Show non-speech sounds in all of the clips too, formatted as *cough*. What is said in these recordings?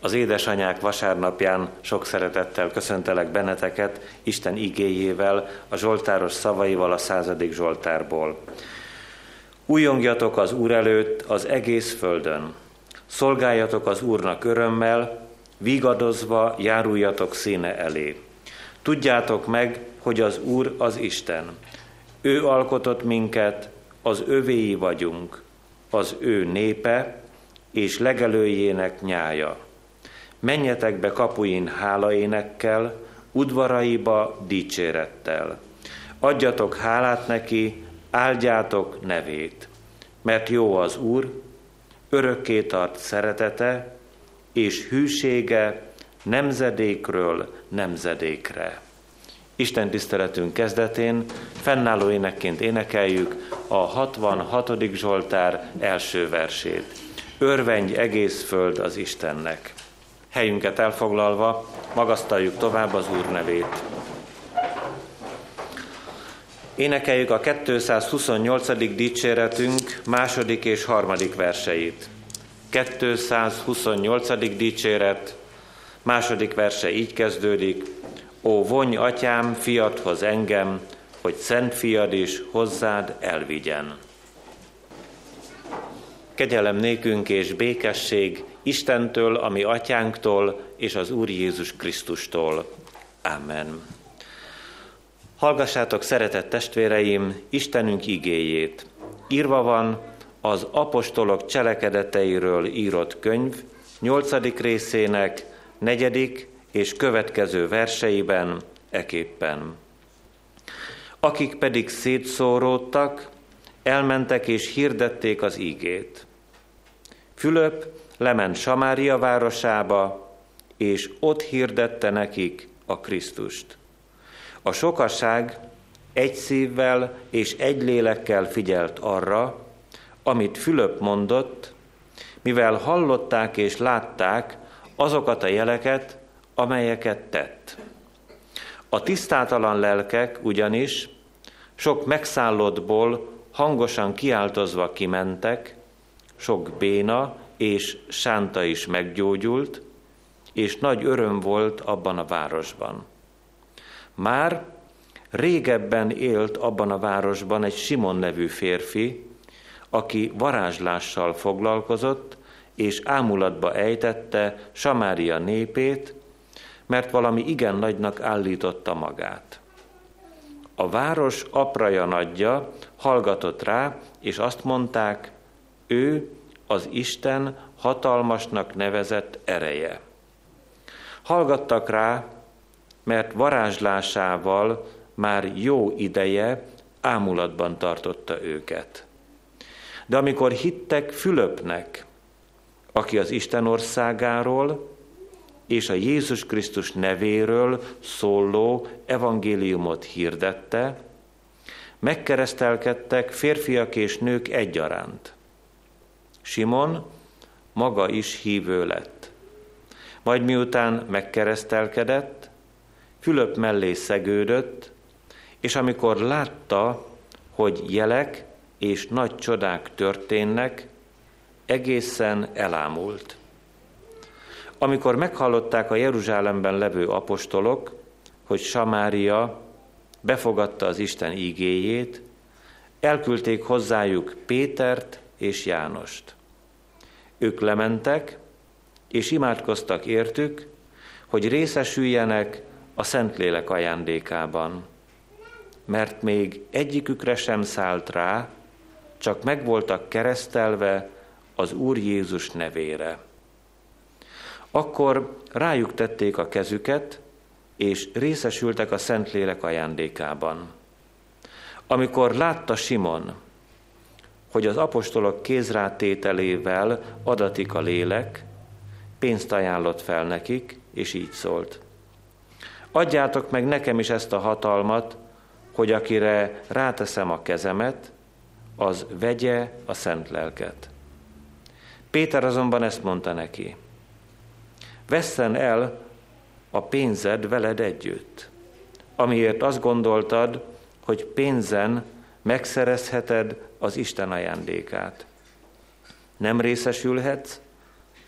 Az édesanyák vasárnapján sok szeretettel köszöntelek benneteket Isten igéjével, a Zsoltáros szavaival a századik Zsoltárból. Újongjatok az Úr előtt az egész földön. Szolgáljatok az Úrnak örömmel, vigadozva járuljatok színe elé. Tudjátok meg, hogy az Úr az Isten. Ő alkotott minket, az övéi vagyunk, az ő népe és legelőjének nyája. Menjetek be kapuin hálaénekkel, udvaraiba dicsérettel. Adjatok hálát neki, áldjátok nevét, mert jó az Úr, örökké tart szeretete, és hűsége nemzedékről nemzedékre. Isten tiszteletünk kezdetén fennálló énekként énekeljük a 66. Zsoltár első versét. Örvendj egész föld az Istennek. Helyünket elfoglalva magasztaljuk tovább az Úr nevét. Énekeljük a 228. dicséretünk második és harmadik verseit. 228. dicséret, második verse így kezdődik. Ó, vonj, atyám, fiadhoz engem, hogy szent fiad is hozzád elvigyen. Kegyelem nékünk és békesség Istentől, ami atyánktól és az Úr Jézus Krisztustól. Amen. Hallgassátok, szeretett testvéreim, Istenünk igéjét. Írva van az apostolok cselekedeteiről írott könyv, nyolcadik részének, negyedik és következő verseiben eképpen. Akik pedig szétszóródtak, elmentek és hirdették az ígét. Fülöp lement Samária városába, és ott hirdette nekik a Krisztust. A sokasság egy szívvel és egy lélekkel figyelt arra, amit Fülöp mondott, mivel hallották és látták azokat a jeleket, amelyeket tett. A tisztátalan lelkek ugyanis sok megszállottból hangosan kiáltozva kimentek, sok béna és sánta is meggyógyult, és nagy öröm volt abban a városban. Már régebben élt abban a városban egy Simon nevű férfi, aki varázslással foglalkozott, és ámulatba ejtette Samária népét, mert valami igen nagynak állította magát. A város apraja nagyja hallgatott rá, és azt mondták, ő az Isten hatalmasnak nevezett ereje. Hallgattak rá, mert varázslásával már jó ideje ámulatban tartotta őket. De amikor hittek Fülöpnek, aki az Isten országáról és a Jézus Krisztus nevéről szóló evangéliumot hirdette, megkeresztelkedtek férfiak és nők egyaránt. Simon maga is hívő lett. Majd miután megkeresztelkedett, Fülöp mellé szegődött, és amikor látta, hogy jelek és nagy csodák történnek, egészen elámult. Amikor meghallották a Jeruzsálemben levő apostolok, hogy Samária befogadta az Isten ígéjét, elküldték hozzájuk Pétert és Jánost. Ők lementek, és imádkoztak értük, hogy részesüljenek a Szentlélek ajándékában, mert még egyikükre sem szállt rá, csak meg voltak keresztelve az Úr Jézus nevére. Akkor rájuk tették a kezüket, és részesültek a Szentlélek ajándékában. Amikor látta Simon, hogy az apostolok kézrátételével adatik a lélek, pénzt ajánlott fel nekik, és így szólt. Adjátok meg nekem is ezt a hatalmat, hogy akire ráteszem a kezemet, az vegye a szent lelket. Péter azonban ezt mondta neki. Vesszen el a pénzed veled együtt, amiért azt gondoltad, hogy pénzen megszerezheted az Isten ajándékát. Nem részesülhetsz,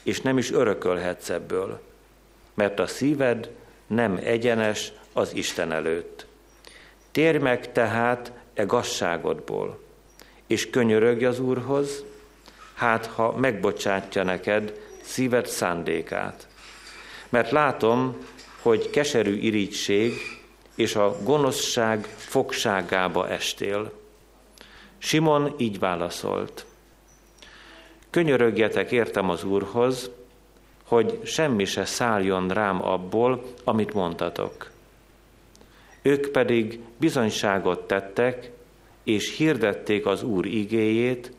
és nem is örökölhetsz ebből, mert a szíved nem egyenes az Isten előtt. Térj meg tehát e gazságodból, és könyörögj az Úrhoz, hát ha megbocsátja neked szíved szándékát. Mert látom, hogy keserű irítség és a gonoszság fogságába estél. Simon így válaszolt. Könyörögjetek értem az Úrhoz, hogy semmi se szálljon rám abból, amit mondtatok. Ők pedig bizonyságot tettek, és hirdették az Úr igéjét,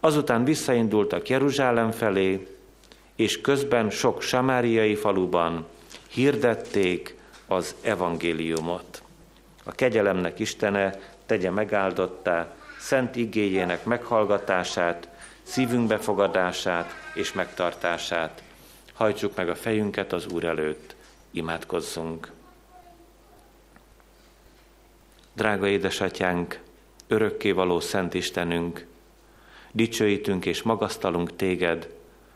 azután visszaindultak Jeruzsálem felé, és közben sok samáriai faluban hirdették az evangéliumot. A kegyelemnek Istene tegye megáldottá szent igéjének meghallgatását, szívünk befogadását és megtartását. Hajtsuk meg a fejünket az Úr előtt, imádkozzunk. Drága édesatyánk, való Szent Istenünk, dicsőítünk és magasztalunk téged,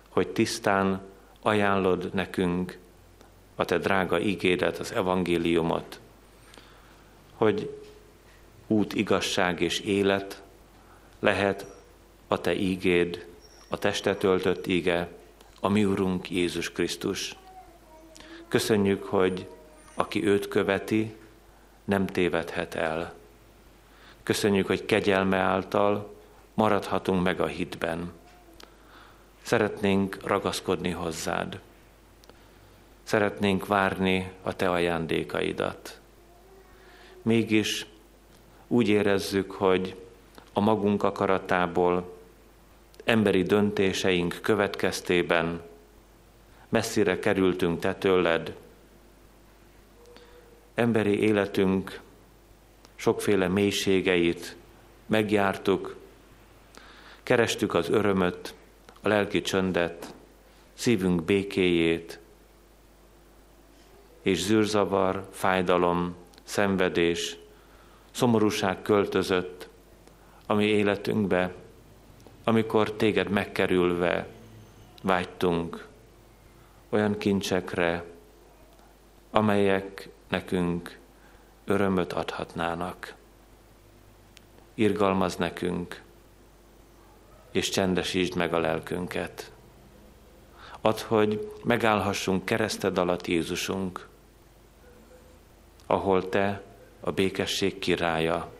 hogy tisztán ajánlod nekünk a te drága ígédet, az evangéliumot, hogy út, igazság és élet lehet a te ígéd, a testet öltött íge, a mi Urunk Jézus Krisztus. Köszönjük, hogy aki őt követi, nem tévedhet el. Köszönjük, hogy kegyelme által maradhatunk meg a hitben. Szeretnénk ragaszkodni hozzád. Szeretnénk várni a te ajándékaidat. Mégis úgy érezzük, hogy a magunk akaratából, emberi döntéseink következtében messzire kerültünk te tőled. Emberi életünk sokféle mélységeit megjártuk, kerestük az örömöt, a lelki csöndet, szívünk békéjét, és zűrzavar, fájdalom, szenvedés, szomorúság költözött a mi életünkbe, amikor téged megkerülve vágytunk olyan kincsekre, amelyek nekünk örömöt adhatnának. Irgalmaz nekünk, és csendesítsd meg a lelkünket. Add, hogy megállhassunk kereszted alatt Jézusunk, ahol Te a békesség királya.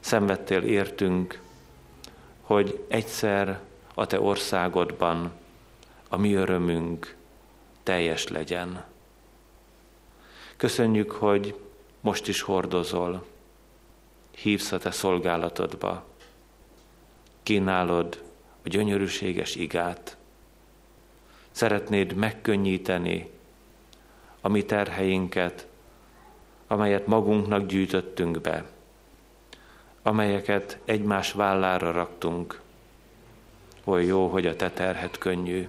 Szenvedtél értünk, hogy egyszer a Te országodban a mi örömünk teljes legyen. Köszönjük, hogy most is hordozol, hívsz a Te szolgálatodba, kínálod a gyönyörűséges igát, szeretnéd megkönnyíteni a mi terheinket, amelyet magunknak gyűjtöttünk be, amelyeket egymás vállára raktunk. Oly jó, hogy a te terhet könnyű,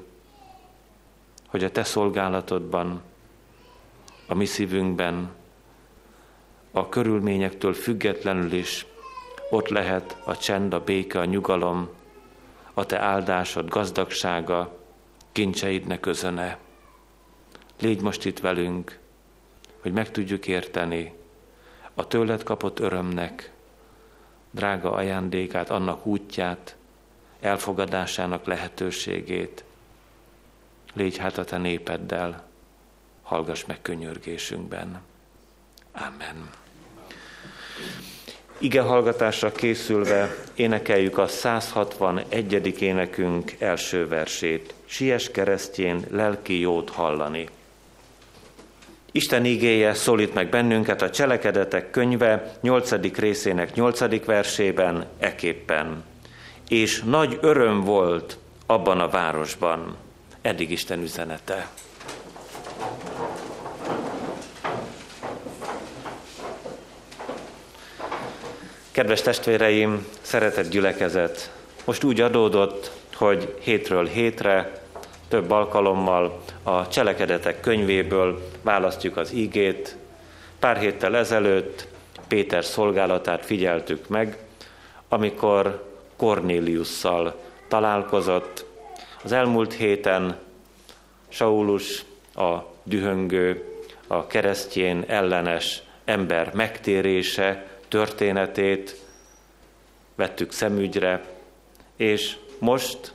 hogy a te szolgálatodban, a mi szívünkben, a körülményektől függetlenül is ott lehet a csend, a béke, a nyugalom, a te áldásod, gazdagsága, kincseidnek özöne. Légy most itt velünk, hogy meg tudjuk érteni a tőled kapott örömnek, drága ajándékát, annak útját, elfogadásának lehetőségét. Légy hát a te népeddel, hallgass meg könyörgésünkben. Amen. Ige hallgatásra készülve énekeljük a 161. énekünk első versét. Sies keresztjén lelki jót hallani. Isten igéje szólít meg bennünket a Cselekedetek könyve 8. részének 8. versében eképpen. És nagy öröm volt abban a városban. Eddig Isten üzenete. Kedves testvéreim, szeretett gyülekezet, most úgy adódott, hogy hétről hétre, több alkalommal a cselekedetek könyvéből választjuk az ígét. Pár héttel ezelőtt Péter szolgálatát figyeltük meg, amikor Kornéliusszal találkozott, Az elmúlt héten Saulus, a dühöngő, a keresztjén ellenes ember megtérése történetét vettük szemügyre, és most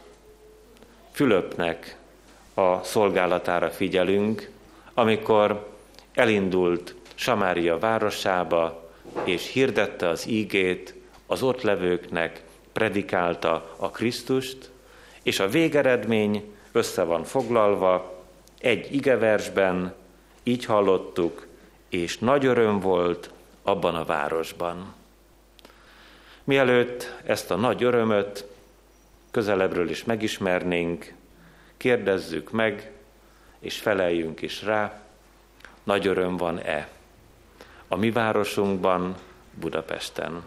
Fülöpnek a szolgálatára figyelünk, amikor elindult Samária városába, és hirdette az ígét, az ott levőknek predikálta a Krisztust, és a végeredmény össze van foglalva egy igeversben, így hallottuk, és nagy öröm volt abban a városban. Mielőtt ezt a nagy örömöt közelebbről is megismernénk, kérdezzük meg, és feleljünk is rá, nagy öröm van-e a mi városunkban, Budapesten.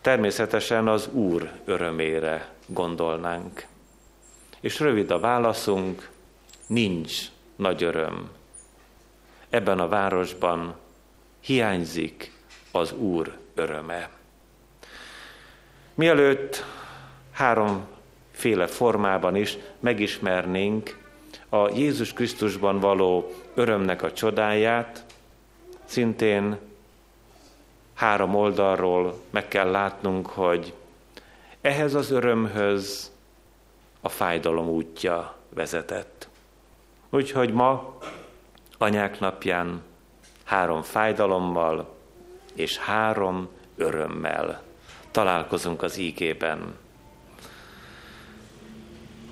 Természetesen az Úr örömére gondolnánk. És rövid a válaszunk, nincs nagy öröm. Ebben a városban hiányzik az Úr öröme. Mielőtt háromféle formában is megismernénk a Jézus Krisztusban való örömnek a csodáját, szintén három oldalról meg kell látnunk, hogy ehhez az örömhöz a fájdalom útja vezetett. Úgyhogy ma, anyák napján három fájdalommal és három örömmel találkozunk az ígében.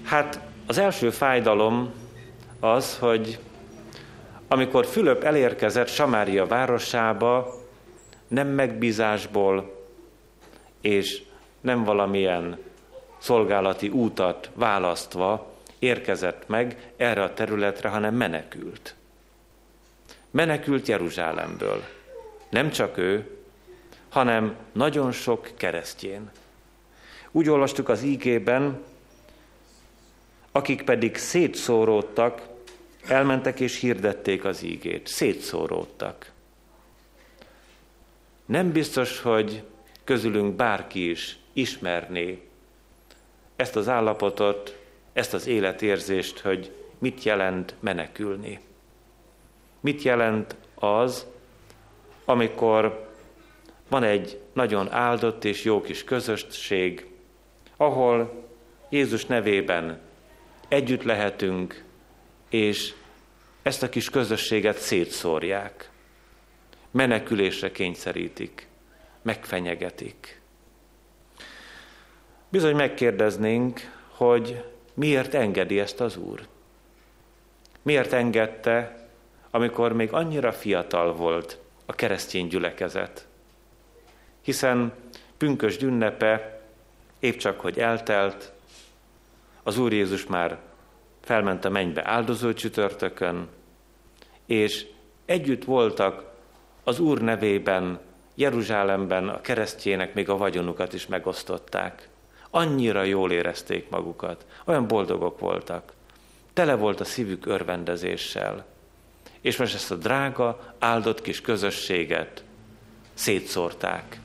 Hát az első fájdalom az, hogy amikor Fülöp elérkezett Samária városába, nem megbízásból és nem valamilyen szolgálati útat választva érkezett meg erre a területre, hanem menekült. Menekült Jeruzsálemből. Nem csak ő, hanem nagyon sok keresztjén. Úgy olvastuk az ígében, akik pedig szétszóródtak, elmentek és hirdették az ígét, szétszóródtak. Nem biztos, hogy közülünk bárki is ismerné ezt az állapotot, ezt az életérzést, hogy mit jelent menekülni. Mit jelent az, amikor van egy nagyon áldott és jó kis közösség, ahol Jézus nevében együtt lehetünk, és ezt a kis közösséget szétszórják, menekülésre kényszerítik, megfenyegetik. Bizony megkérdeznénk, hogy miért engedi ezt az Úr? Miért engedte, amikor még annyira fiatal volt a keresztény gyülekezet? Hiszen pünkös ünnepe épp csak, hogy eltelt, az Úr Jézus már felment a mennybe áldozó csütörtökön, és együtt voltak az Úr nevében Jeruzsálemben a keresztjének még a vagyonukat is megosztották. Annyira jól érezték magukat, olyan boldogok voltak. Tele volt a szívük örvendezéssel. És most ezt a drága, áldott kis közösséget szétszórták.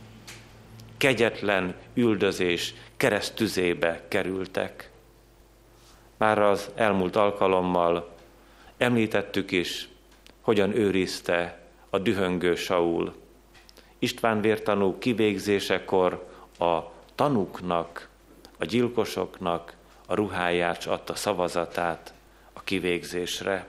Kegyetlen üldözés keresztüzébe kerültek. Már az elmúlt alkalommal említettük is, hogyan őrizte a dühöngő Saul. István vértanú kivégzésekor a tanuknak, a gyilkosoknak a ruháját adta szavazatát a kivégzésre.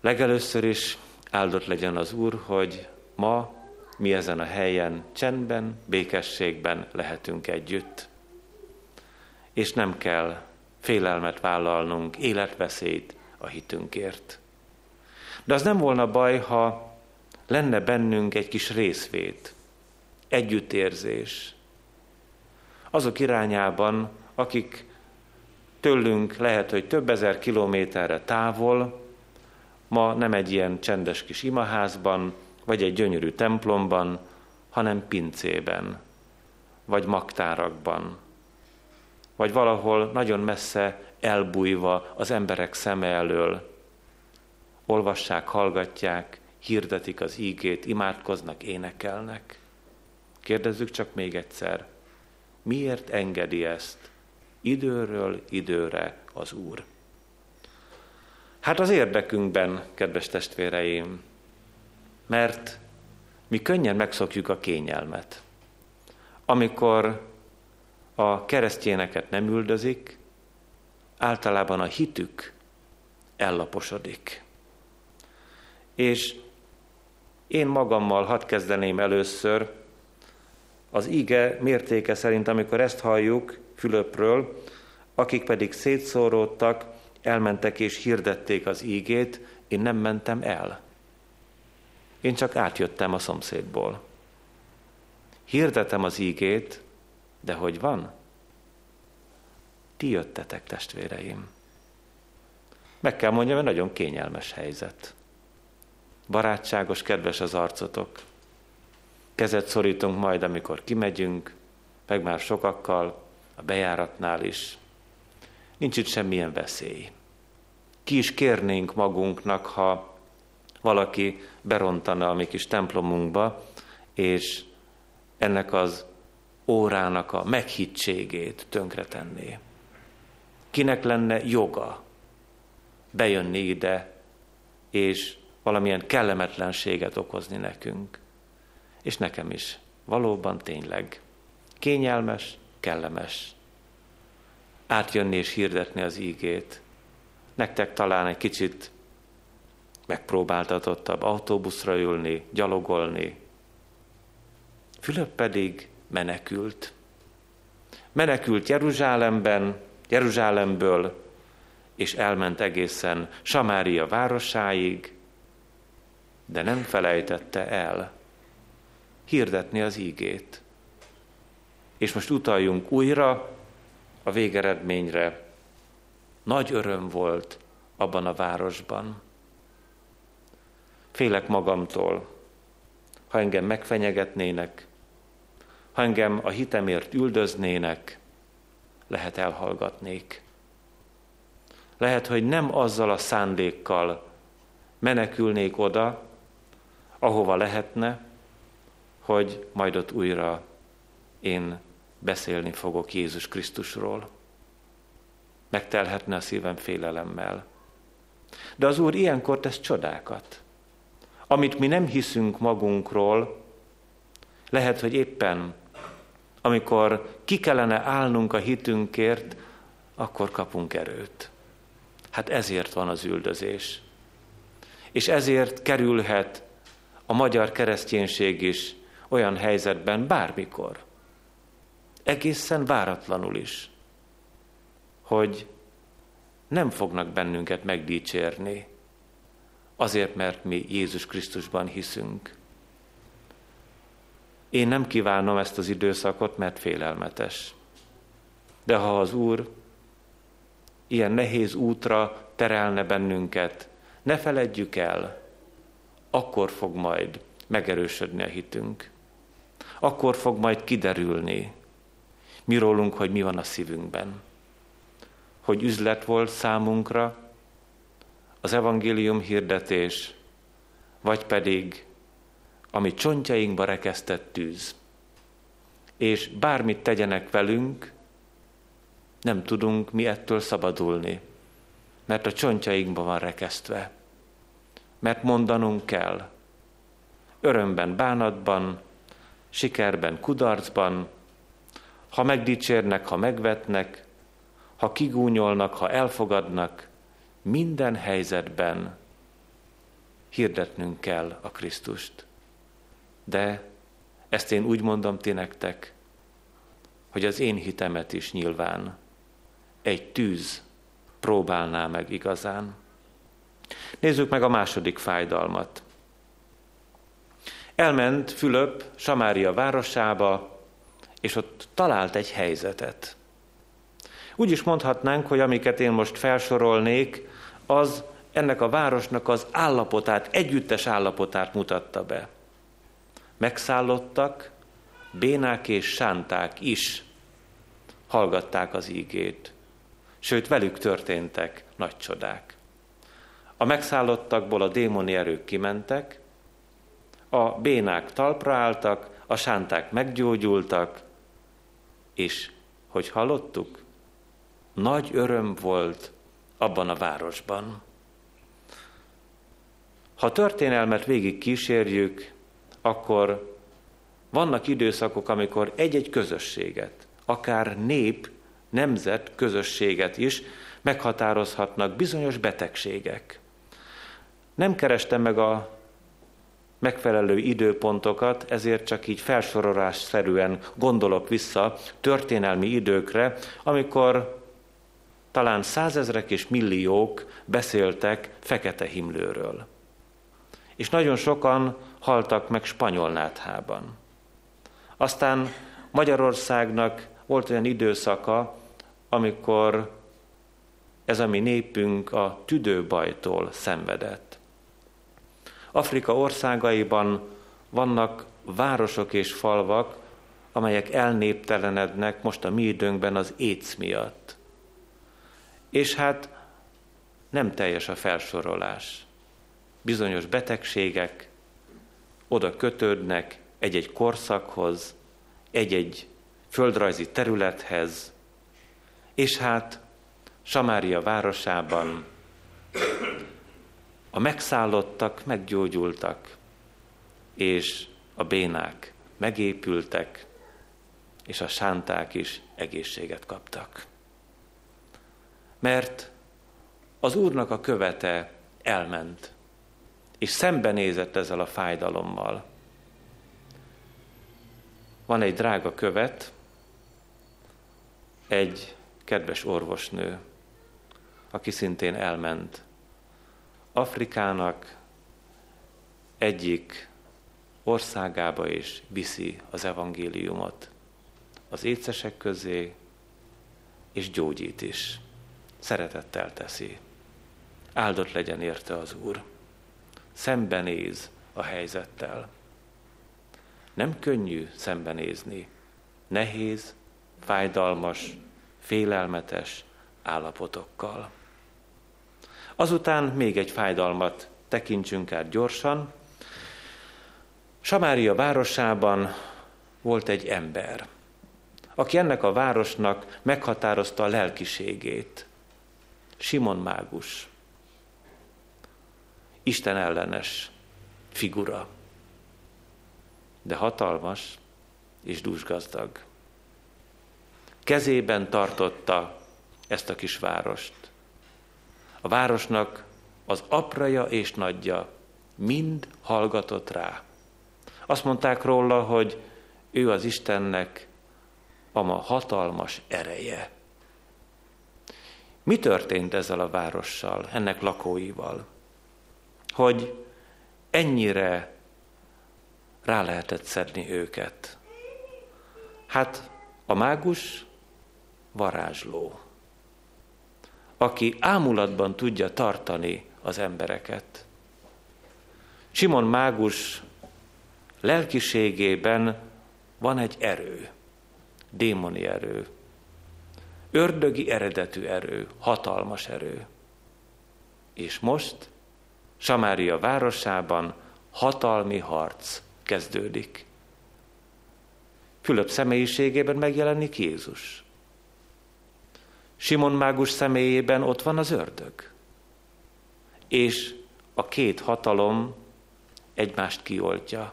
Legelőször is áldott legyen az Úr, hogy ma mi ezen a helyen csendben, békességben lehetünk együtt és nem kell félelmet vállalnunk, életveszélyt a hitünkért. De az nem volna baj, ha lenne bennünk egy kis részvét, együttérzés. Azok irányában, akik tőlünk lehet, hogy több ezer kilométerre távol, ma nem egy ilyen csendes kis imaházban, vagy egy gyönyörű templomban, hanem pincében, vagy magtárakban, vagy valahol nagyon messze elbújva az emberek szeme elől. Olvassák, hallgatják, hirdetik az ígét, imádkoznak, énekelnek. Kérdezzük csak még egyszer, Miért engedi ezt időről időre az Úr? Hát az érdekünkben, kedves testvéreim, mert mi könnyen megszokjuk a kényelmet. Amikor a keresztényeket nem üldözik, általában a hitük ellaposodik. És én magammal hadd kezdeném először az ige mértéke szerint, amikor ezt halljuk Fülöpről, akik pedig szétszóródtak, elmentek és hirdették az ígét, én nem mentem el. Én csak átjöttem a szomszédból. Hirdetem az ígét, de hogy van? Ti jöttetek, testvéreim. Meg kell mondjam, hogy nagyon kényelmes helyzet. Barátságos, kedves az arcotok. Kezet szorítunk majd, amikor kimegyünk, meg már sokakkal, a bejáratnál is. Nincs itt semmilyen veszély. Ki is kérnénk magunknak, ha valaki berontana a mi kis templomunkba, és ennek az órának a meghittségét tönkretenné. Kinek lenne joga bejönni ide, és valamilyen kellemetlenséget okozni nekünk. És nekem is. Valóban tényleg. Kényelmes, kellemes. Átjönni és hirdetni az ígét. Nektek talán egy kicsit megpróbáltatottabb autóbuszra ülni, gyalogolni. Fülöp pedig menekült. Menekült Jeruzsálemben, Jeruzsálemből, és elment egészen Samária városáig, de nem felejtette el hirdetni az ígét. És most utaljunk újra a végeredményre. Nagy öröm volt abban a városban. Félek magamtól, ha engem megfenyegetnének, ha engem a hitemért üldöznének, lehet elhallgatnék. Lehet, hogy nem azzal a szándékkal menekülnék oda, ahova lehetne, hogy majd ott újra én beszélni fogok Jézus Krisztusról. Megtelhetne a szívem félelemmel. De az Úr ilyenkor tesz csodákat. Amit mi nem hiszünk magunkról, lehet, hogy éppen amikor ki kellene állnunk a hitünkért, akkor kapunk erőt. Hát ezért van az üldözés. És ezért kerülhet a magyar kereszténység is olyan helyzetben bármikor, egészen váratlanul is, hogy nem fognak bennünket megdicsérni, azért, mert mi Jézus Krisztusban hiszünk. Én nem kívánom ezt az időszakot, mert félelmetes. De ha az Úr ilyen nehéz útra terelne bennünket, ne feledjük el, akkor fog majd megerősödni a hitünk. Akkor fog majd kiderülni, mi rólunk, hogy mi van a szívünkben. Hogy üzlet volt számunkra az evangélium hirdetés, vagy pedig ami csontjainkba rekesztett tűz. És bármit tegyenek velünk, nem tudunk mi ettől szabadulni, mert a csontjainkba van rekesztve. Mert mondanunk kell, örömben, bánatban, sikerben, kudarcban, ha megdicsérnek, ha megvetnek, ha kigúnyolnak, ha elfogadnak, minden helyzetben hirdetnünk kell a Krisztust. De ezt én úgy mondom ti nektek, hogy az én hitemet is nyilván egy tűz próbálná meg igazán. Nézzük meg a második fájdalmat. Elment Fülöp Samária városába, és ott talált egy helyzetet. Úgy is mondhatnánk, hogy amiket én most felsorolnék, az ennek a városnak az állapotát, együttes állapotát mutatta be. Megszállottak, bénák és sánták is hallgatták az ígét sőt velük történtek nagy csodák. A megszállottakból a démoni erők kimentek, a bénák talpra álltak, a sánták meggyógyultak, És, hogy hallottuk, nagy öröm volt abban a városban. Ha történelmet végig kísérjük, akkor vannak időszakok, amikor egy-egy közösséget, akár nép, nemzet közösséget is meghatározhatnak bizonyos betegségek. Nem kerestem meg a megfelelő időpontokat, ezért csak így felsorolásszerűen gondolok vissza történelmi időkre, amikor talán százezrek és milliók beszéltek fekete himlőről. És nagyon sokan haltak meg spanyol náthában. Aztán Magyarországnak volt olyan időszaka, amikor ez a mi népünk a tüdőbajtól szenvedett. Afrika országaiban vannak városok és falvak, amelyek elnéptelenednek most a mi időnkben az éc miatt. És hát nem teljes a felsorolás. Bizonyos betegségek oda kötődnek egy-egy korszakhoz, egy-egy földrajzi területhez, és hát Samária városában a megszállottak meggyógyultak, és a bénák megépültek, és a sánták is egészséget kaptak. Mert az Úrnak a követe elment, és szembenézett ezzel a fájdalommal. Van egy drága követ, egy kedves orvosnő, aki szintén elment Afrikának egyik országába és viszi az evangéliumot az écesek közé, és gyógyít is. Szeretettel teszi. Áldott legyen érte az Úr. Szembenéz a helyzettel. Nem könnyű szembenézni. Nehéz, fájdalmas, félelmetes állapotokkal. Azután még egy fájdalmat tekintsünk át gyorsan. Samária városában volt egy ember, aki ennek a városnak meghatározta a lelkiségét. Simon Mágus. Isten ellenes figura, de hatalmas és dúsgazdag. Kezében tartotta ezt a kis várost. A városnak az apraja és nagyja mind hallgatott rá. Azt mondták róla, hogy ő az Istennek a ma hatalmas ereje. Mi történt ezzel a várossal, ennek lakóival? Hogy ennyire rá lehetett szedni őket. Hát a mágus varázsló aki ámulatban tudja tartani az embereket. Simon Mágus lelkiségében van egy erő, démoni erő, ördögi eredetű erő, hatalmas erő. És most Samária városában hatalmi harc kezdődik. Fülöp személyiségében megjelenik Jézus. Simon mágus személyében ott van az ördög. És a két hatalom egymást kioltja.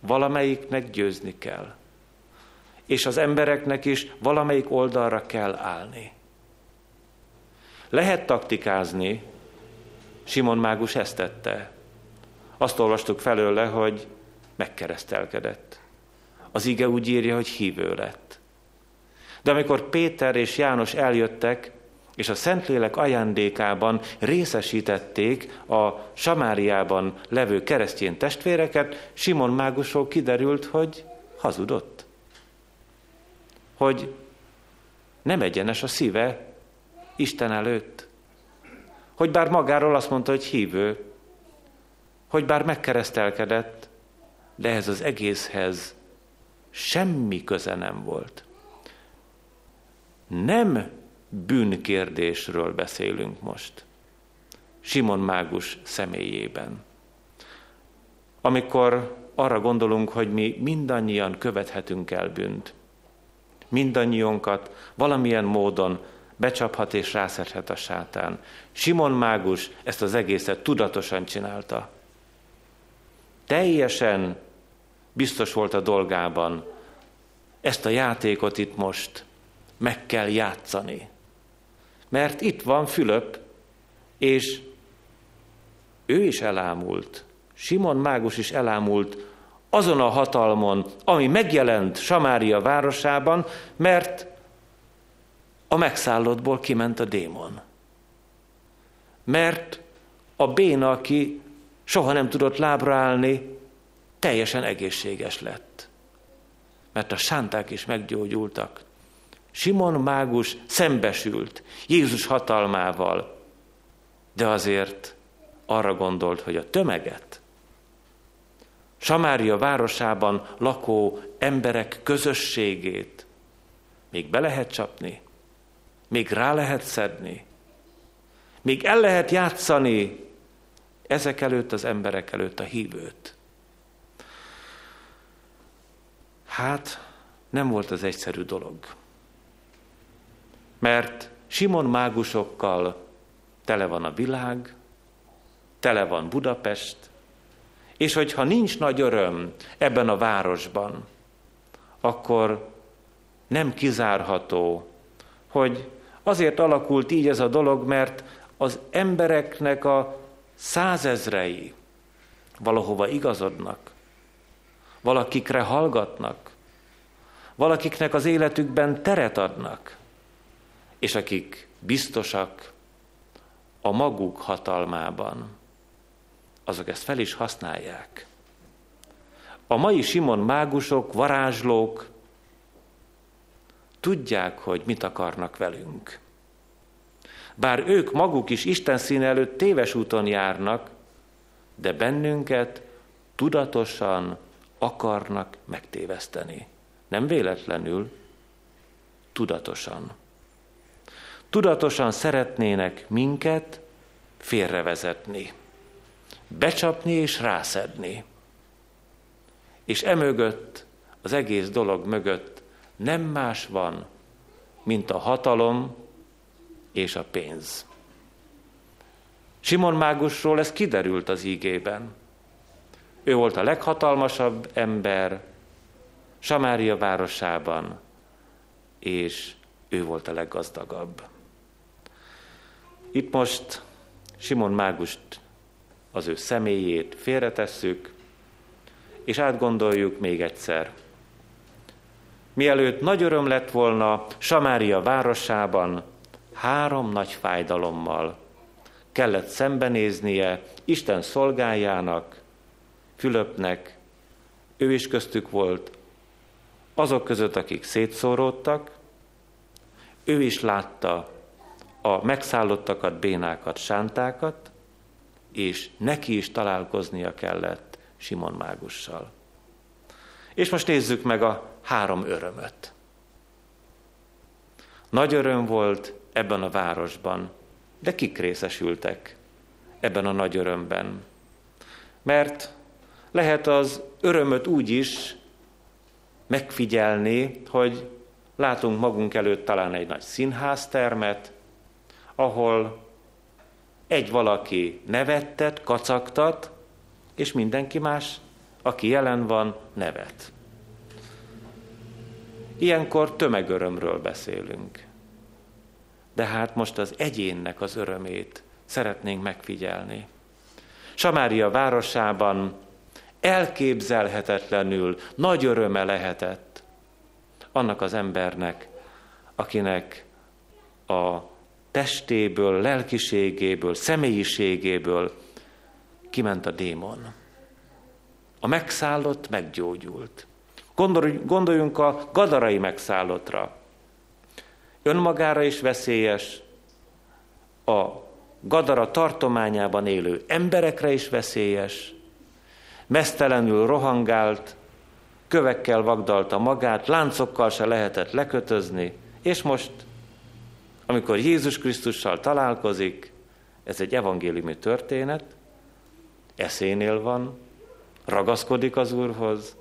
Valamelyiknek győzni kell. És az embereknek is valamelyik oldalra kell állni. Lehet taktikázni, Simon mágus ezt tette. Azt olvastuk felőle, hogy megkeresztelkedett. Az ige úgy írja, hogy hívő lett. De amikor Péter és János eljöttek, és a Szentlélek ajándékában részesítették a Samáriában levő keresztény testvéreket, Simon mágusról kiderült, hogy hazudott. Hogy nem egyenes a szíve Isten előtt. Hogy bár magáról azt mondta, hogy hívő, hogy bár megkeresztelkedett, de ez az egészhez semmi köze nem volt nem bűnkérdésről beszélünk most. Simon Mágus személyében. Amikor arra gondolunk, hogy mi mindannyian követhetünk el bűnt, mindannyiunkat valamilyen módon becsaphat és rászedhet a sátán. Simon mágus ezt az egészet tudatosan csinálta. Teljesen biztos volt a dolgában, ezt a játékot itt most meg kell játszani. Mert itt van Fülöp, és ő is elámult. Simon mágus is elámult azon a hatalmon, ami megjelent Samária városában, mert a megszállottból kiment a démon. Mert a béna, aki soha nem tudott lábra állni, teljesen egészséges lett. Mert a sánták is meggyógyultak. Simon mágus szembesült Jézus hatalmával, de azért arra gondolt, hogy a tömeget, Samária városában lakó emberek közösségét még be lehet csapni, még rá lehet szedni, még el lehet játszani ezek előtt az emberek előtt a hívőt. Hát nem volt az egyszerű dolog. Mert Simon mágusokkal tele van a világ, tele van Budapest, és hogyha nincs nagy öröm ebben a városban, akkor nem kizárható, hogy azért alakult így ez a dolog, mert az embereknek a százezrei valahova igazodnak, valakikre hallgatnak, valakiknek az életükben teret adnak, és akik biztosak a maguk hatalmában, azok ezt fel is használják. A mai Simon mágusok, varázslók tudják, hogy mit akarnak velünk. Bár ők maguk is Isten színe előtt téves úton járnak, de bennünket tudatosan akarnak megtéveszteni. Nem véletlenül, tudatosan. Tudatosan szeretnének minket félrevezetni, becsapni és rászedni. És emögött, az egész dolog mögött nem más van, mint a hatalom és a pénz. Simon Mágusról ez kiderült az ígében. Ő volt a leghatalmasabb ember Samária városában, és ő volt a leggazdagabb. Itt most Simon Mágust, az ő személyét félretesszük, és átgondoljuk még egyszer. Mielőtt nagy öröm lett volna Samária városában, három nagy fájdalommal kellett szembenéznie Isten szolgájának, Fülöpnek, ő is köztük volt, azok között, akik szétszóródtak, ő is látta a megszállottakat, bénákat, sántákat, és neki is találkoznia kellett Simon Mágussal. És most nézzük meg a három örömöt. Nagy öröm volt ebben a városban, de kik részesültek ebben a nagy örömben? Mert lehet az örömöt úgy is megfigyelni, hogy látunk magunk előtt talán egy nagy színháztermet, ahol egy valaki nevettet, kacagtat, és mindenki más, aki jelen van, nevet. Ilyenkor tömegörömről beszélünk. De hát most az egyénnek az örömét szeretnénk megfigyelni. Samária városában elképzelhetetlenül nagy öröme lehetett annak az embernek, akinek a testéből, lelkiségéből, személyiségéből kiment a démon. A megszállott meggyógyult. Gondoljunk a gadarai megszállottra. Önmagára is veszélyes, a Gadara tartományában élő emberekre is veszélyes, mesztelenül rohangált, kövekkel vagdalta magát, láncokkal se lehetett lekötözni, és most amikor Jézus Krisztussal találkozik, ez egy evangéliumi történet, eszénél van, ragaszkodik az Úrhoz,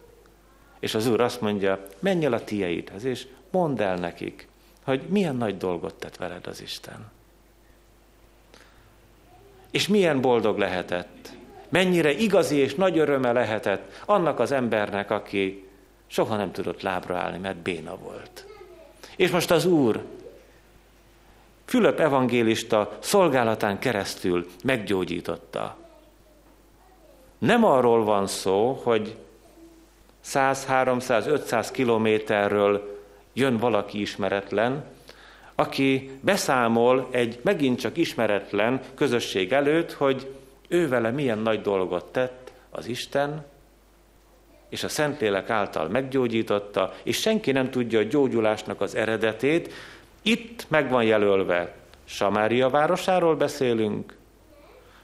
és az Úr azt mondja, menj el a tieidhez, és mondd el nekik, hogy milyen nagy dolgot tett veled az Isten. És milyen boldog lehetett, mennyire igazi és nagy öröme lehetett annak az embernek, aki soha nem tudott lábra állni, mert béna volt. És most az Úr Fülöp evangélista szolgálatán keresztül meggyógyította. Nem arról van szó, hogy 100, 300, 500 kilométerről jön valaki ismeretlen, aki beszámol egy megint csak ismeretlen közösség előtt, hogy ő vele milyen nagy dolgot tett az Isten, és a Szentlélek által meggyógyította, és senki nem tudja a gyógyulásnak az eredetét. Itt meg van jelölve, Samária városáról beszélünk,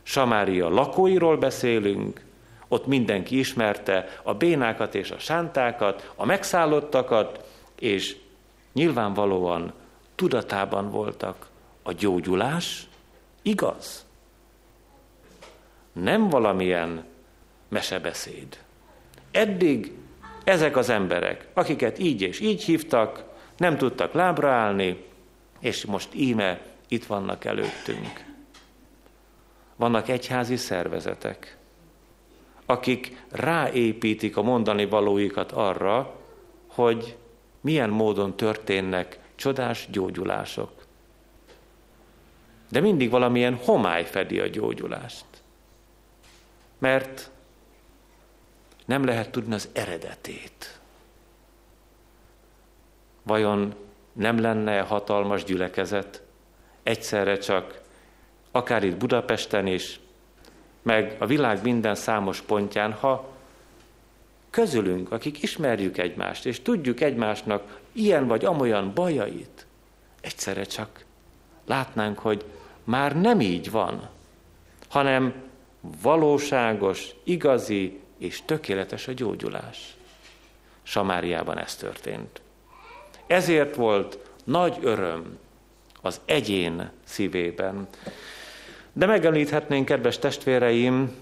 Samária lakóiról beszélünk, ott mindenki ismerte a bénákat és a sántákat, a megszállottakat, és nyilvánvalóan tudatában voltak a gyógyulás, igaz? Nem valamilyen mesebeszéd. Eddig ezek az emberek, akiket így és így hívtak, nem tudtak lábra állni, és most íme itt vannak előttünk. Vannak egyházi szervezetek, akik ráépítik a mondani valóikat arra, hogy milyen módon történnek csodás gyógyulások. De mindig valamilyen homály fedi a gyógyulást. Mert nem lehet tudni az eredetét. Vajon nem lenne hatalmas gyülekezet, egyszerre csak akár itt Budapesten is, meg a világ minden számos pontján, ha közülünk, akik ismerjük egymást, és tudjuk egymásnak ilyen vagy amolyan bajait, egyszerre csak látnánk, hogy már nem így van, hanem valóságos, igazi és tökéletes a gyógyulás. Samáriában ez történt. Ezért volt nagy öröm az egyén szívében. De megemlíthetnénk, kedves testvéreim,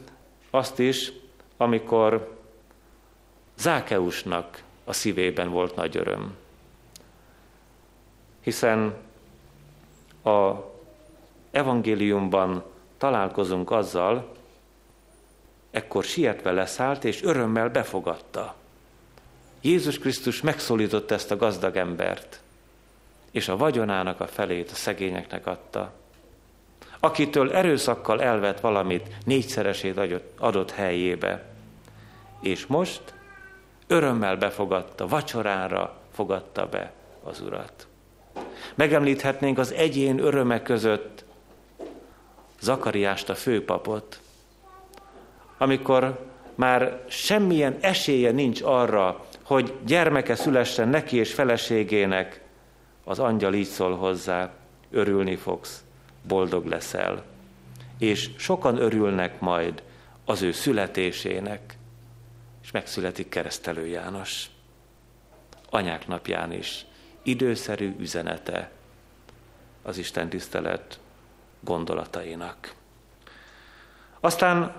azt is, amikor Zákeusnak a szívében volt nagy öröm. Hiszen a evangéliumban találkozunk azzal, ekkor sietve leszállt, és örömmel befogadta. Jézus Krisztus megszólított ezt a gazdag embert, és a vagyonának a felét a szegényeknek adta. Akitől erőszakkal elvett valamit, négyszeresét adott, helyébe. És most örömmel befogadta, vacsorára fogadta be az Urat. Megemlíthetnénk az egyén öröme között Zakariást, a főpapot, amikor már semmilyen esélye nincs arra, hogy gyermeke szülessen neki és feleségének, az angyal így szól hozzá, örülni fogsz, boldog leszel. És sokan örülnek majd az ő születésének, és megszületik keresztelő János. Anyák napján is időszerű üzenete az Isten tisztelet gondolatainak. Aztán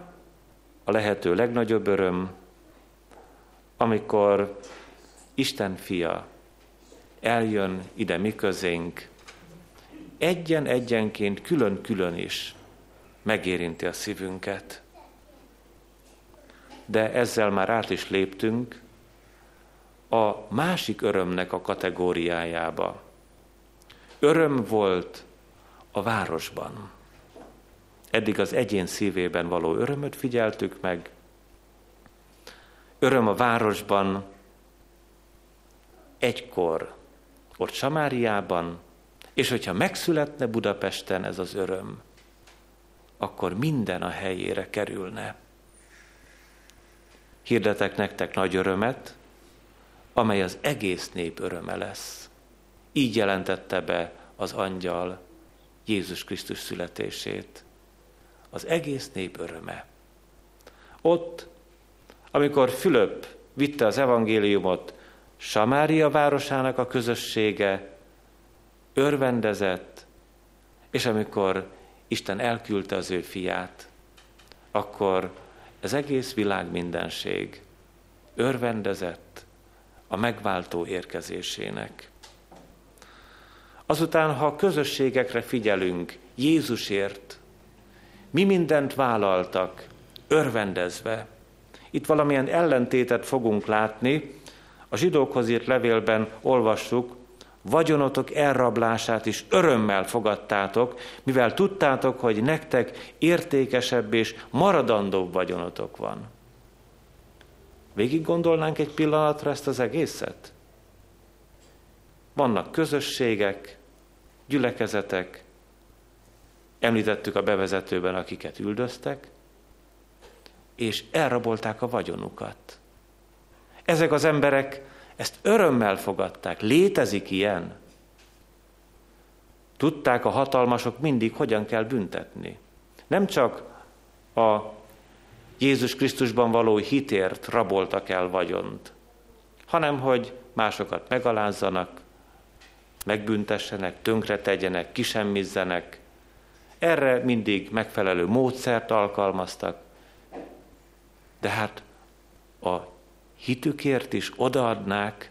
a lehető legnagyobb öröm, amikor Isten fia eljön ide mi közénk, egyen-egyenként, külön-külön is megérinti a szívünket. De ezzel már át is léptünk a másik örömnek a kategóriájába. Öröm volt a városban. Eddig az egyén szívében való örömöt figyeltük meg. Öröm a városban, egykor, ott Samáriában, és hogyha megszületne Budapesten ez az öröm, akkor minden a helyére kerülne. Hirdetek nektek nagy örömet, amely az egész nép öröme lesz. Így jelentette be az angyal Jézus Krisztus születését az egész nép öröme. Ott, amikor Fülöp vitte az evangéliumot, Samária városának a közössége örvendezett, és amikor Isten elküldte az ő fiát, akkor az egész világ mindenség örvendezett a megváltó érkezésének. Azután, ha a közösségekre figyelünk, Jézusért, mi mindent vállaltak, örvendezve. Itt valamilyen ellentétet fogunk látni. A zsidókhoz írt levélben olvassuk, vagyonotok elrablását is örömmel fogadtátok, mivel tudtátok, hogy nektek értékesebb és maradandóbb vagyonotok van. Végig gondolnánk egy pillanatra ezt az egészet? Vannak közösségek, gyülekezetek, említettük a bevezetőben, akiket üldöztek, és elrabolták a vagyonukat. Ezek az emberek ezt örömmel fogadták. Létezik ilyen. Tudták a hatalmasok mindig, hogyan kell büntetni. Nem csak a Jézus Krisztusban való hitért raboltak el vagyont, hanem hogy másokat megalázzanak, megbüntessenek, tönkre tegyenek, kisemmizzenek. Erre mindig megfelelő módszert alkalmaztak. De hát a hitükért is odaadnák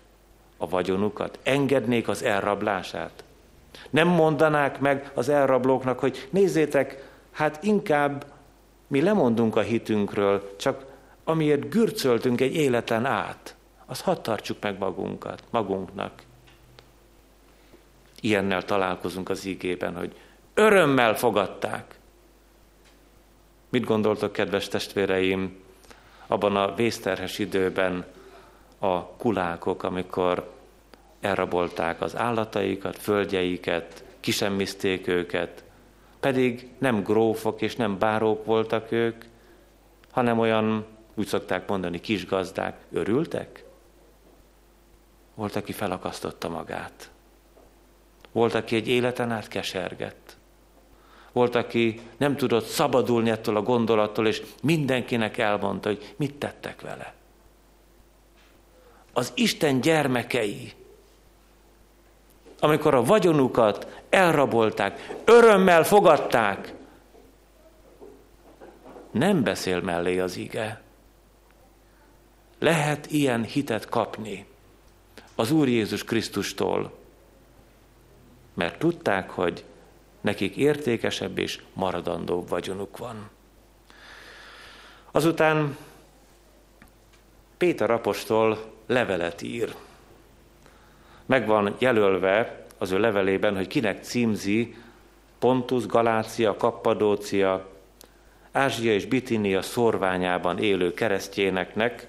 a vagyonukat, engednék az elrablását. Nem mondanák meg az elrablóknak, hogy nézzétek, hát inkább mi lemondunk a hitünkről, csak amiért gürcöltünk egy életen át, az hadd tartsuk meg magunkat, magunknak. Ilyennel találkozunk az ígében, hogy örömmel fogadták. Mit gondoltok, kedves testvéreim, abban a vészterhes időben a kulákok, amikor elrabolták az állataikat, földjeiket, kisemmizték őket, pedig nem grófok és nem bárók voltak ők, hanem olyan, úgy szokták mondani, kisgazdák. Örültek? Volt, aki felakasztotta magát. Volt, aki egy életen át kesergett. Volt, aki nem tudott szabadulni ettől a gondolattól, és mindenkinek elmondta, hogy mit tettek vele. Az Isten gyermekei, amikor a vagyonukat elrabolták, örömmel fogadták, nem beszél mellé az ige. Lehet ilyen hitet kapni az Úr Jézus Krisztustól, mert tudták, hogy nekik értékesebb és maradandóbb vagyonuk van. Azután Péter apostol levelet ír. Meg van jelölve az ő levelében, hogy kinek címzi Pontus, Galácia, Kappadócia, Ázsia és Bitinia szorványában élő keresztjéneknek,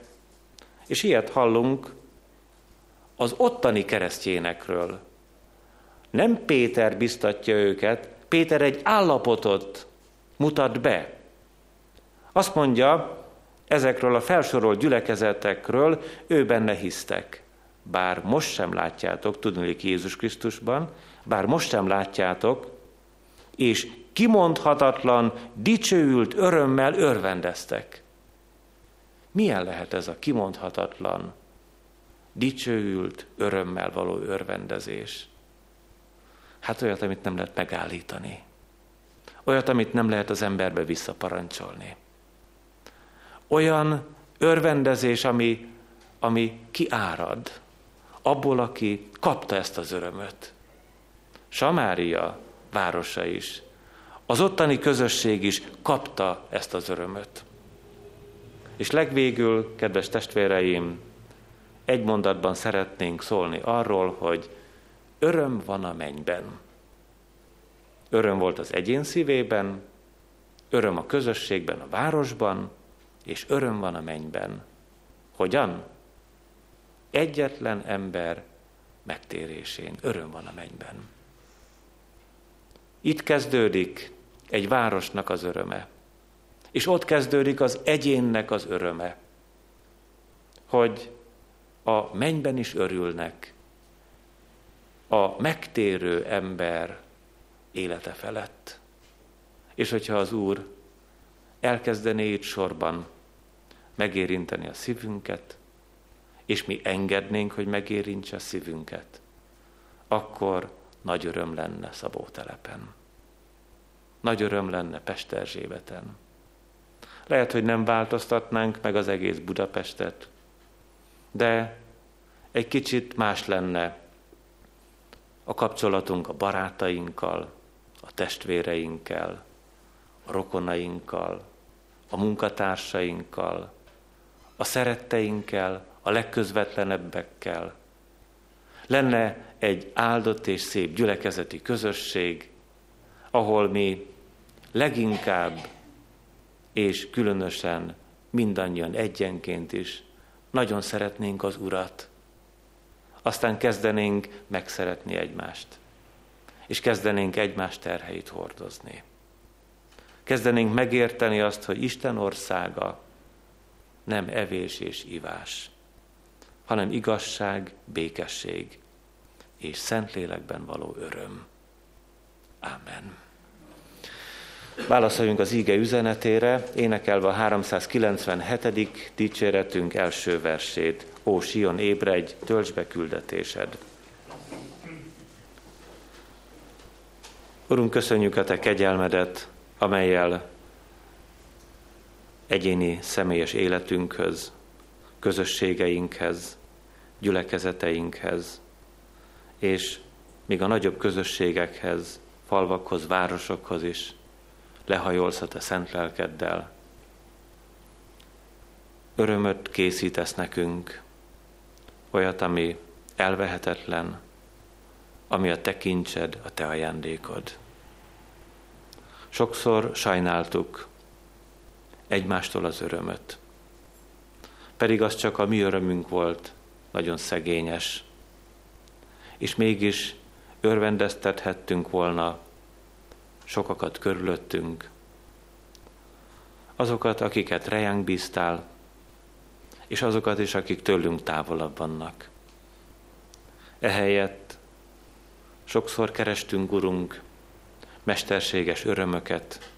és ilyet hallunk az ottani keresztjénekről, nem Péter biztatja őket, Péter egy állapotot mutat be. Azt mondja, ezekről a felsorolt gyülekezetekről ő benne hisztek. Bár most sem látjátok, tudnék Jézus Krisztusban, bár most sem látjátok, és kimondhatatlan, dicsőült örömmel örvendeztek. Milyen lehet ez a kimondhatatlan, dicsőült örömmel való örvendezés? Hát olyat, amit nem lehet megállítani. Olyat, amit nem lehet az emberbe visszaparancsolni. Olyan örvendezés, ami, ami kiárad abból, aki kapta ezt az örömöt. Samária városa is, az ottani közösség is kapta ezt az örömöt. És legvégül, kedves testvéreim, egy mondatban szeretnénk szólni arról, hogy Öröm van a mennyben. Öröm volt az egyén szívében, öröm a közösségben, a városban, és öröm van a mennyben. Hogyan? Egyetlen ember megtérésén. Öröm van a mennyben. Itt kezdődik egy városnak az öröme. És ott kezdődik az egyénnek az öröme, hogy a mennyben is örülnek, a megtérő ember élete felett. És hogyha az Úr elkezdené itt sorban megérinteni a szívünket, és mi engednénk, hogy megérintse a szívünket, akkor nagy öröm lenne Szabótelepen. Nagy öröm lenne Pesterzsébeten. Lehet, hogy nem változtatnánk meg az egész Budapestet, de egy kicsit más lenne a kapcsolatunk a barátainkkal, a testvéreinkkel, a rokonainkkal, a munkatársainkkal, a szeretteinkkel, a legközvetlenebbekkel. Lenne egy áldott és szép gyülekezeti közösség, ahol mi leginkább és különösen mindannyian egyenként is nagyon szeretnénk az Urat. Aztán kezdenénk megszeretni egymást, és kezdenénk egymás terheit hordozni. Kezdenénk megérteni azt, hogy Isten országa nem evés és ivás, hanem igazság, békesség és Szentlélekben való öröm. Amen. Válaszoljunk az íge üzenetére, énekelve a 397. dicséretünk első versét. Ó, Sion, ébredj, töltsd be küldetésed. Urunk, köszönjük a Te kegyelmedet, amelyel egyéni személyes életünkhöz, közösségeinkhez, gyülekezeteinkhez, és még a nagyobb közösségekhez, falvakhoz, városokhoz is lehajolsz a te szent lelkeddel. Örömöt készítesz nekünk, olyat, ami elvehetetlen, ami a te kincsed, a te ajándékod. Sokszor sajnáltuk egymástól az örömöt. Pedig az csak a mi örömünk volt, nagyon szegényes. És mégis örvendeztethettünk volna sokakat körülöttünk, azokat, akiket rejánk bíztál, és azokat is, akik tőlünk távolabb vannak. Ehelyett sokszor kerestünk, Urunk, mesterséges örömöket,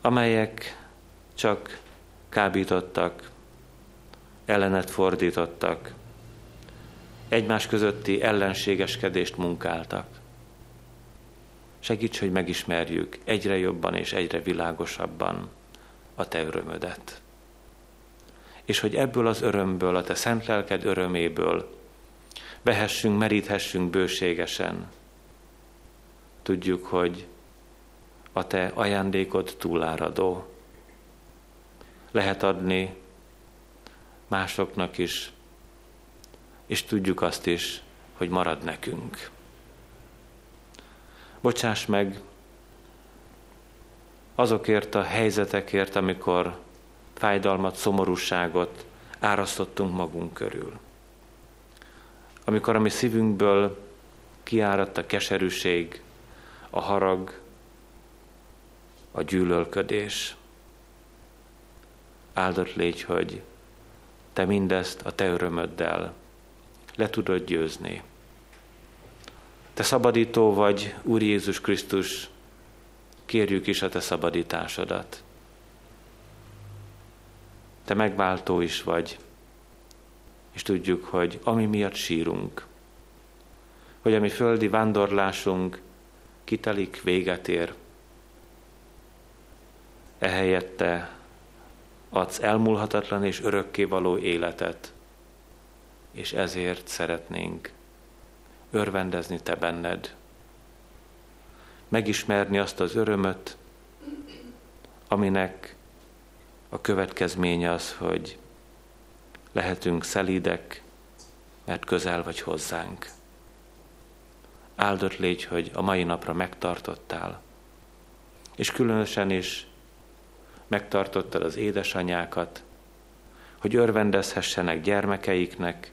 amelyek csak kábítottak, ellenet fordítottak, egymás közötti ellenségeskedést munkáltak. Segíts, hogy megismerjük egyre jobban és egyre világosabban a Te örömödet. És hogy ebből az örömből, a Te szent lelked öröméből vehessünk, meríthessünk bőségesen. Tudjuk, hogy a Te ajándékod túláradó. Lehet adni másoknak is, és tudjuk azt is, hogy marad nekünk. Bocsáss meg azokért a helyzetekért, amikor fájdalmat, szomorúságot árasztottunk magunk körül. Amikor a mi szívünkből kiáradt a keserűség, a harag, a gyűlölködés. Áldott légy, hogy te mindezt a te örömöddel le tudod győzni. Te szabadító vagy, Úr Jézus Krisztus, kérjük is a Te szabadításodat. Te megváltó is vagy, és tudjuk, hogy ami miatt sírunk, hogy a mi földi vándorlásunk kitelik, véget ér, ehelyett adsz elmúlhatatlan és örökkévaló életet, és ezért szeretnénk örvendezni te benned, megismerni azt az örömöt, aminek a következménye az, hogy lehetünk szelídek, mert közel vagy hozzánk. Áldott légy, hogy a mai napra megtartottál, és különösen is megtartottad az édesanyákat, hogy örvendezhessenek gyermekeiknek,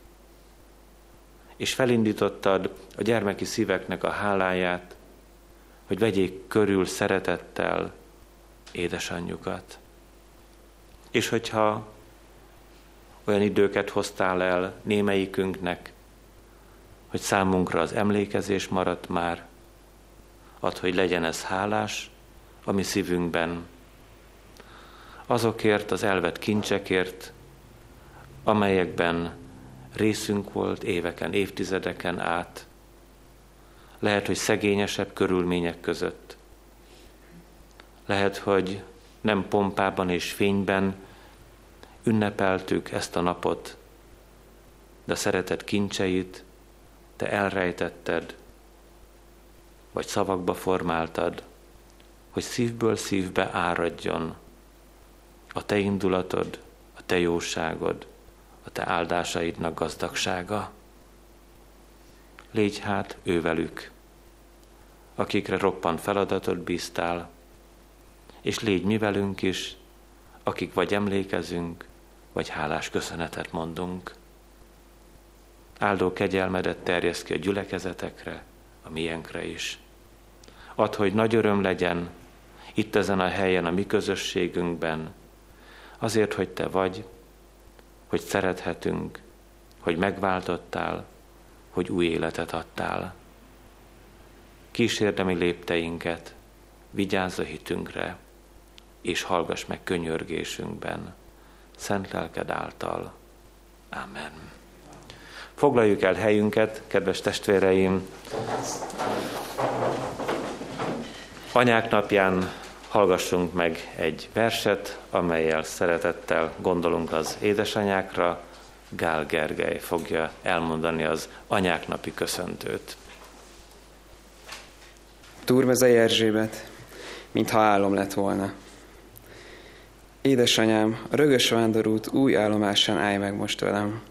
és felindítottad a gyermeki szíveknek a háláját, hogy vegyék körül szeretettel édesanyjukat. És hogyha olyan időket hoztál el némelyikünknek, hogy számunkra az emlékezés maradt már, ad, hogy legyen ez hálás a mi szívünkben, azokért az elvett kincsekért, amelyekben részünk volt éveken, évtizedeken át. Lehet, hogy szegényesebb körülmények között. Lehet, hogy nem pompában és fényben ünnepeltük ezt a napot, de szeretett kincseit te elrejtetted, vagy szavakba formáltad, hogy szívből szívbe áradjon a te indulatod, a te jóságod, te áldásaidnak gazdagsága. Légy hát ővelük, akikre roppant feladatot bíztál, és légy mi velünk is, akik vagy emlékezünk, vagy hálás köszönetet mondunk. Áldó kegyelmedet terjesz ki a gyülekezetekre, a miénkre is. Add, hogy nagy öröm legyen itt ezen a helyen, a mi közösségünkben, azért, hogy Te vagy, hogy szerethetünk, hogy megváltottál, hogy új életet adtál. Kísérdemi lépteinket, vigyázz a hitünkre, és hallgass meg könyörgésünkben, szent lelked által. Amen. Foglaljuk el helyünket, kedves testvéreim. Anyák napján hallgassunk meg egy verset, amelyel szeretettel gondolunk az édesanyákra. Gál Gergely fogja elmondani az anyák napi köszöntőt. Turmezei Erzsébet, mintha álom lett volna. Édesanyám, a rögös vándorút új állomásán állj meg most velem.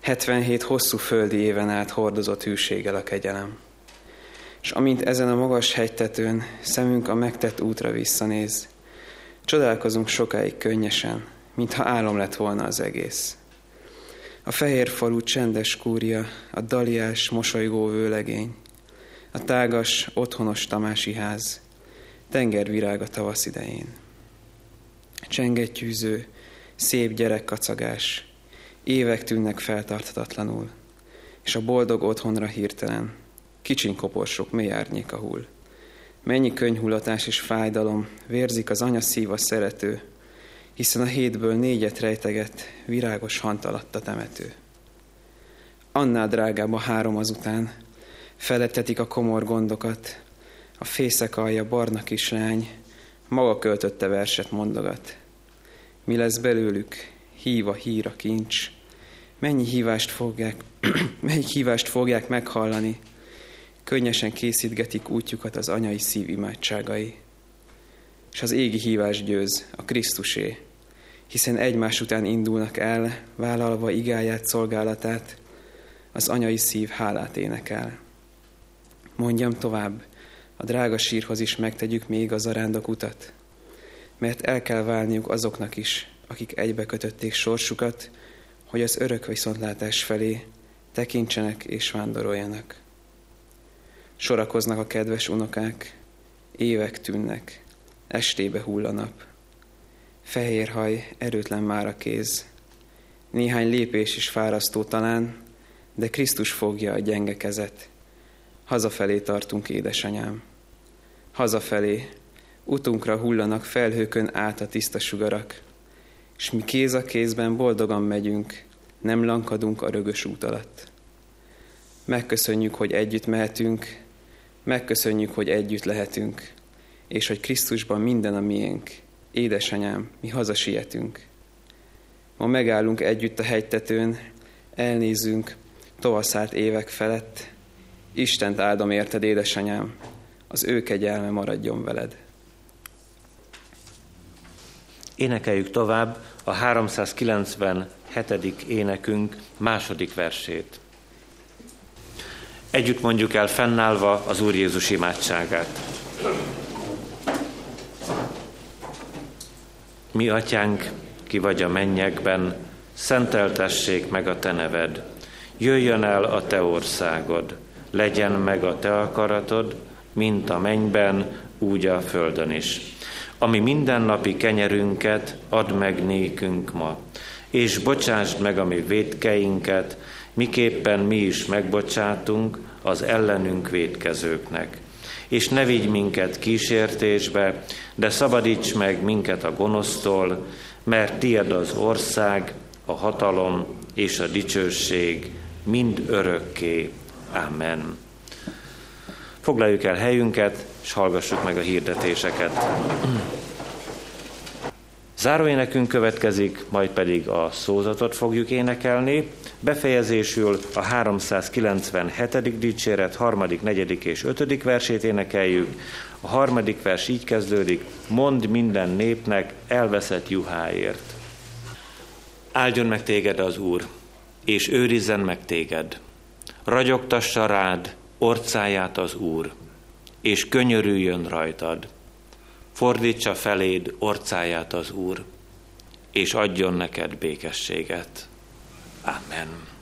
77 hosszú földi éven át hordozott hűséggel a kegyelem. És amint ezen a magas hegytetőn szemünk a megtett útra visszanéz, csodálkozunk sokáig könnyesen, mintha álom lett volna az egész. A fehér falu csendes kúria, a daliás, mosolygó vőlegény, a tágas, otthonos tamási ház, tengervirág a tavasz idején. Csengettyűző, szép gyerekkacagás, évek tűnnek feltarthatatlanul, és a boldog otthonra hirtelen, kicsin koporsok, mély árnyéka hull. Mennyi könyhulatás és fájdalom, vérzik az anya szíva szerető, hiszen a hétből négyet rejteget, virágos hant alatt a temető. Annál drágább a három azután, felettetik a komor gondokat, a fészek alja barna kislány, maga költötte verset mondogat. Mi lesz belőlük, hív a hír a kincs, mennyi hívást fogják, *clears throat* melyik hívást fogják meghallani, könnyesen készítgetik útjukat az anyai szív imádságai. És az égi hívás győz, a Krisztusé, hiszen egymás után indulnak el, vállalva igáját, szolgálatát, az anyai szív hálát énekel. Mondjam tovább, a drága sírhoz is megtegyük még az arándok utat, mert el kell válniuk azoknak is, akik egybe kötötték sorsukat, hogy az örök viszontlátás felé tekintsenek és vándoroljanak. Sorakoznak a kedves unokák, évek tűnnek, estébe hull a nap. Fehér haj, erőtlen már a kéz. Néhány lépés is fárasztó talán, de Krisztus fogja a gyenge kezet. Hazafelé tartunk, édesanyám. Hazafelé, utunkra hullanak felhőkön át a tiszta sugarak, és mi kéz a kézben boldogan megyünk, nem lankadunk a rögös út alatt. Megköszönjük, hogy együtt mehetünk, megköszönjük, hogy együtt lehetünk, és hogy Krisztusban minden a miénk. Édesanyám, mi hazasietünk. Ma megállunk együtt a hegytetőn, elnézünk tovaszált évek felett. Istent áldom érted, édesanyám, az ő kegyelme maradjon veled. Énekeljük tovább a 397. énekünk második versét. Együtt mondjuk el fennállva az Úr Jézus imádságát. Mi atyánk, ki vagy a mennyekben, szenteltessék meg a te neved. Jöjjön el a te országod, legyen meg a te akaratod, mint a mennyben, úgy a földön is. Ami mindennapi kenyerünket add meg nékünk ma, és bocsásd meg a mi védkeinket, miképpen mi is megbocsátunk az ellenünk védkezőknek. És ne vigy minket kísértésbe, de szabadíts meg minket a gonosztól, mert tied az ország, a hatalom és a dicsőség mind örökké. Amen. Foglaljuk el helyünket, és hallgassuk meg a hirdetéseket. Záróénekünk következik, majd pedig a szózatot fogjuk énekelni. Befejezésül a 397. dicséret harmadik, negyedik és ötödik versét énekeljük. A harmadik vers így kezdődik, mond minden népnek elveszett juháért. Áldjon meg téged az Úr, és őrizzen meg téged. Ragyogtassa rád orcáját az Úr, és könyörüljön rajtad. Fordítsa feléd orcáját az Úr, és adjon neked békességet. Amen.